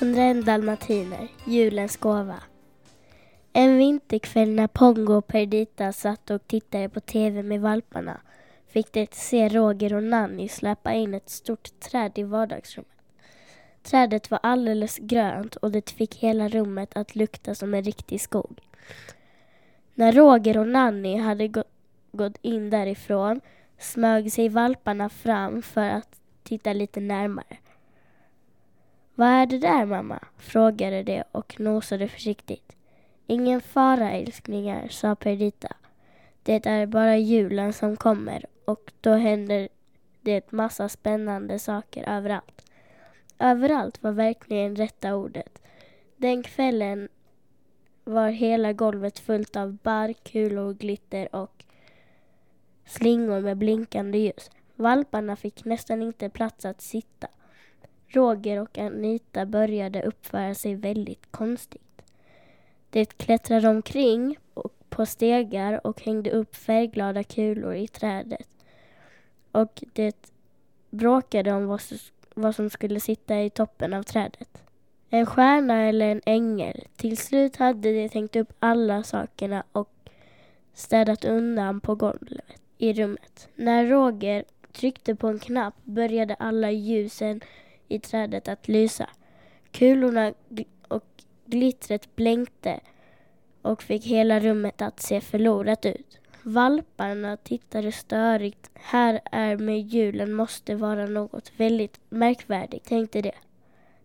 101 dalmatiner, julens gåva. En vinterkväll när Pongo och Perdita satt och tittade på TV med valparna fick de se Roger och Nanny släppa in ett stort träd i vardagsrummet. Trädet var alldeles grönt och det fick hela rummet att lukta som en riktig skog. När Roger och Nanny hade gått in därifrån smög sig valparna fram för att titta lite närmare. Vad är det där mamma? frågade de och nosade försiktigt. Ingen fara älsklingar, sa Perdita. Det är bara julen som kommer och då händer det massa spännande saker överallt. Överallt var verkligen rätta ordet. Den kvällen var hela golvet fullt av bark, kulor, glitter och slingor med blinkande ljus. Valparna fick nästan inte plats att sitta. Roger och Anita började uppföra sig väldigt konstigt. De klättrade omkring på stegar och hängde upp färgglada kulor i trädet. Och det bråkade om vad som skulle sitta i toppen av trädet. En stjärna eller en ängel. Till slut hade de tänkt upp alla sakerna och städat undan på golvet i rummet. När Roger tryckte på en knapp började alla ljusen i trädet att lysa. Kulorna och glittret blänkte och fick hela rummet att se förlorat ut. Valparna tittade störigt. Här är med julen måste vara något väldigt märkvärdigt, tänkte de.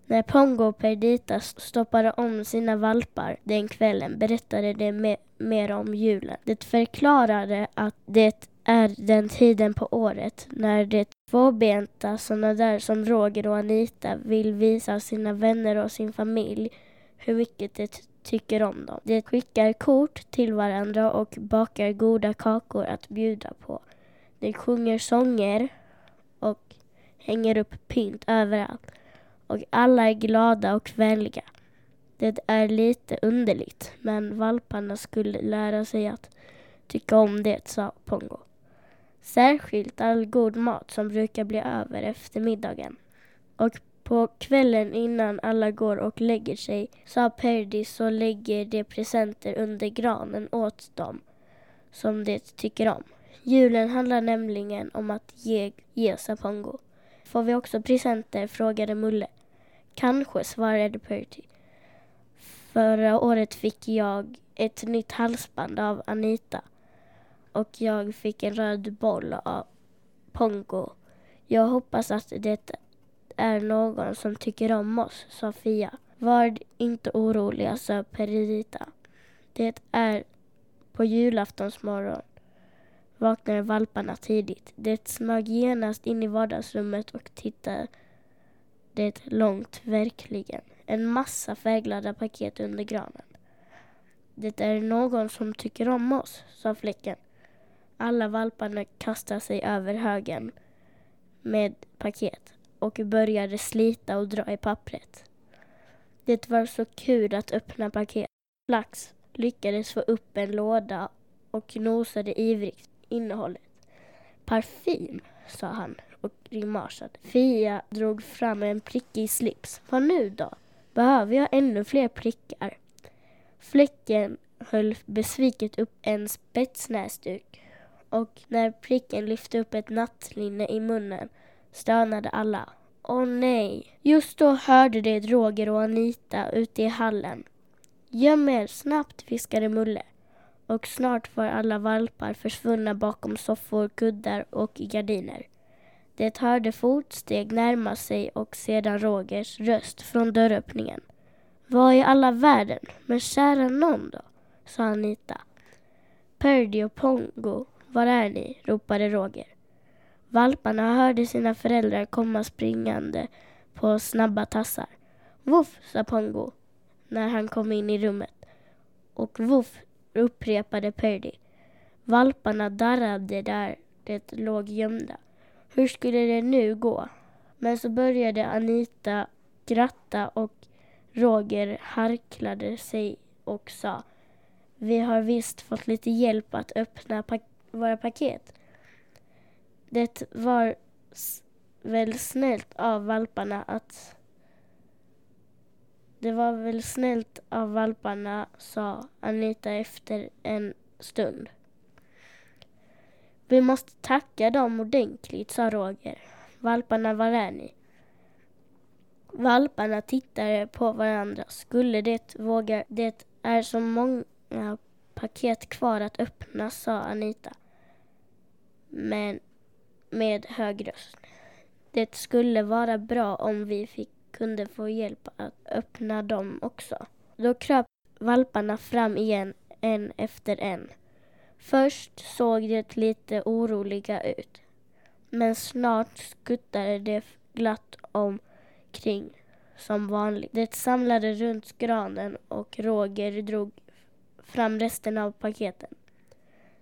När Pongo och Perdita stoppade om sina valpar den kvällen berättade de me mer om julen. Det förklarade att det är den tiden på året när de tvåbenta sådana där som Roger och Anita vill visa sina vänner och sin familj hur mycket de tycker om dem. De skickar kort till varandra och bakar goda kakor att bjuda på. De sjunger sånger och hänger upp pynt överallt. Och alla är glada och vänliga. Det är lite underligt, men valparna skulle lära sig att tycka om det, sa Pongo. Särskilt all god mat som brukar bli över efter middagen. Och på kvällen innan alla går och lägger sig, sa Perdi, så lägger de presenter under granen åt dem som de tycker om. Julen handlar nämligen om att ge, ge Sapongo. Får vi också presenter? frågade Mulle. Kanske, svarade Perdy. Förra året fick jag ett nytt halsband av Anita och jag fick en röd boll av Pongo. Jag hoppas att det är någon som tycker om oss, sa Fia. Var inte oroliga, sa Perita. Det är på julaftonsmorgon vaknade valparna tidigt. Det smög genast in i vardagsrummet och tittade det långt, verkligen. En massa färgglada paket under granen. Det är någon som tycker om oss, sa fläcken. Alla valparna kastade sig över högen med paket och började slita och dra i pappret. Det var så kul att öppna paket. Flax lyckades få upp en låda och nosade ivrigt innehållet. Parfym, sa han och grimasade. Fia drog fram en prickig slips. Vad nu då? Behöver jag ännu fler prickar? Fläcken höll besviket upp en spetsnäsduk och när pricken lyfte upp ett nattlinne i munnen stönade alla. Åh nej! Just då hörde de Roger och Anita ute i hallen. Göm er snabbt, viskade Mulle. Och snart var alla valpar försvunna bakom soffor, kuddar och gardiner. Det hörde fotsteg närma sig och sedan Rogers röst från dörröppningen. Vad i alla världen? Men kära nån då, sa Anita. Perdi och Pongo, var är ni? ropade Roger. Valparna hörde sina föräldrar komma springande på snabba tassar. Voff, sa Pongo när han kom in i rummet. Och voff, upprepade Perdy. Valparna darrade där det låg gömda. Hur skulle det nu gå? Men så började Anita gratta och Roger harklade sig och sa Vi har visst fått lite hjälp att öppna paketet våra paket. Det var väl snällt av valparna att Det var väl snällt av valparna, sa Anita efter en stund. Vi måste tacka dem ordentligt, sa Roger. Valparna, var är ni? Valparna tittade på varandra. Skulle det våga? Det är så många paket kvar att öppna, sa Anita. Men med hög röst. Det skulle vara bra om vi fick, kunde få hjälp att öppna dem också. Då kröp valparna fram igen, en efter en. Först såg det lite oroliga ut. Men snart skuttade det glatt omkring som vanligt. Det samlade runt granen och Roger drog fram resten av paketen.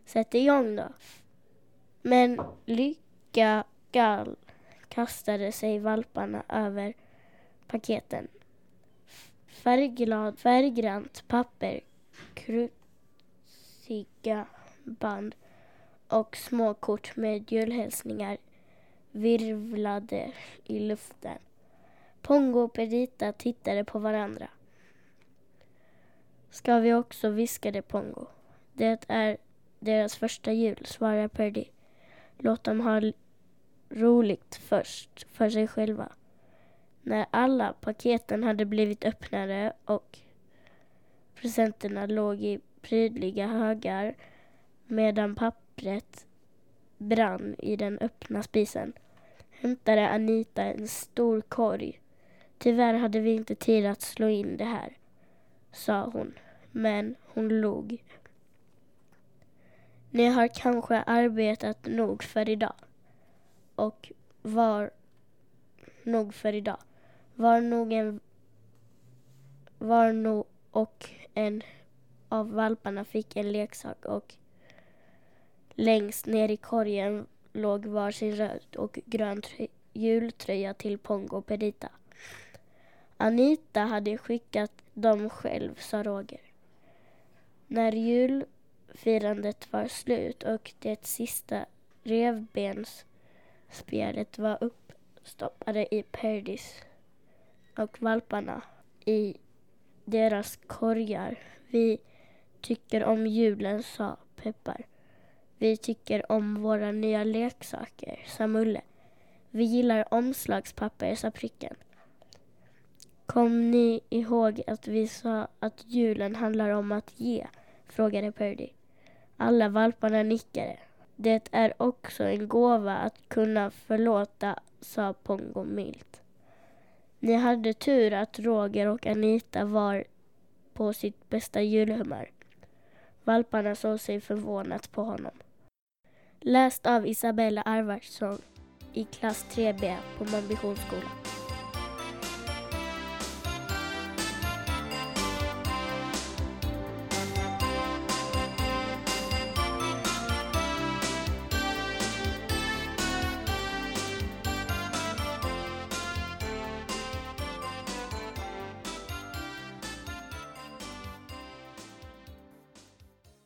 Sätt igång då. Men lycka gall kastade sig valparna över paketen. Färgglad, färggrant papper, krutsiga band och små kort med julhälsningar virvlade i luften. Pongo och Perdita tittade på varandra. Ska vi också, viskade Pongo. Det är deras första jul, svarade Perdi. Låt dem ha roligt först, för sig själva. När alla paketen hade blivit öppnade och presenterna låg i prydliga högar medan pappret brann i den öppna spisen hämtade Anita en stor korg. Tyvärr hade vi inte tid att slå in det här, sa hon, men hon log. Ni har kanske arbetat nog för idag och var nog för idag. Var nog en var nog och en av valparna fick en leksak och längst ner i korgen låg varsin röd och grön jultröja till Pongo och Perita. Anita hade skickat dem själv, sa Roger. När Firandet var slut och det sista revbensspelet var uppstoppade i Perdis och valparna i deras korgar. Vi tycker om julen, sa Peppar. Vi tycker om våra nya leksaker, sa Mulle. Vi gillar omslagspapper, sa Pricken. Kom ni ihåg att vi sa att julen handlar om att ge? frågade Purdy. Alla valparna nickade. Det är också en gåva att kunna förlåta, sa Pongo milt. Ni hade tur att Roger och Anita var på sitt bästa julhumör. Valparna såg sig förvånat på honom. Läst av Isabella Arvarsson i klass 3B på Mölnbyholmsskolan.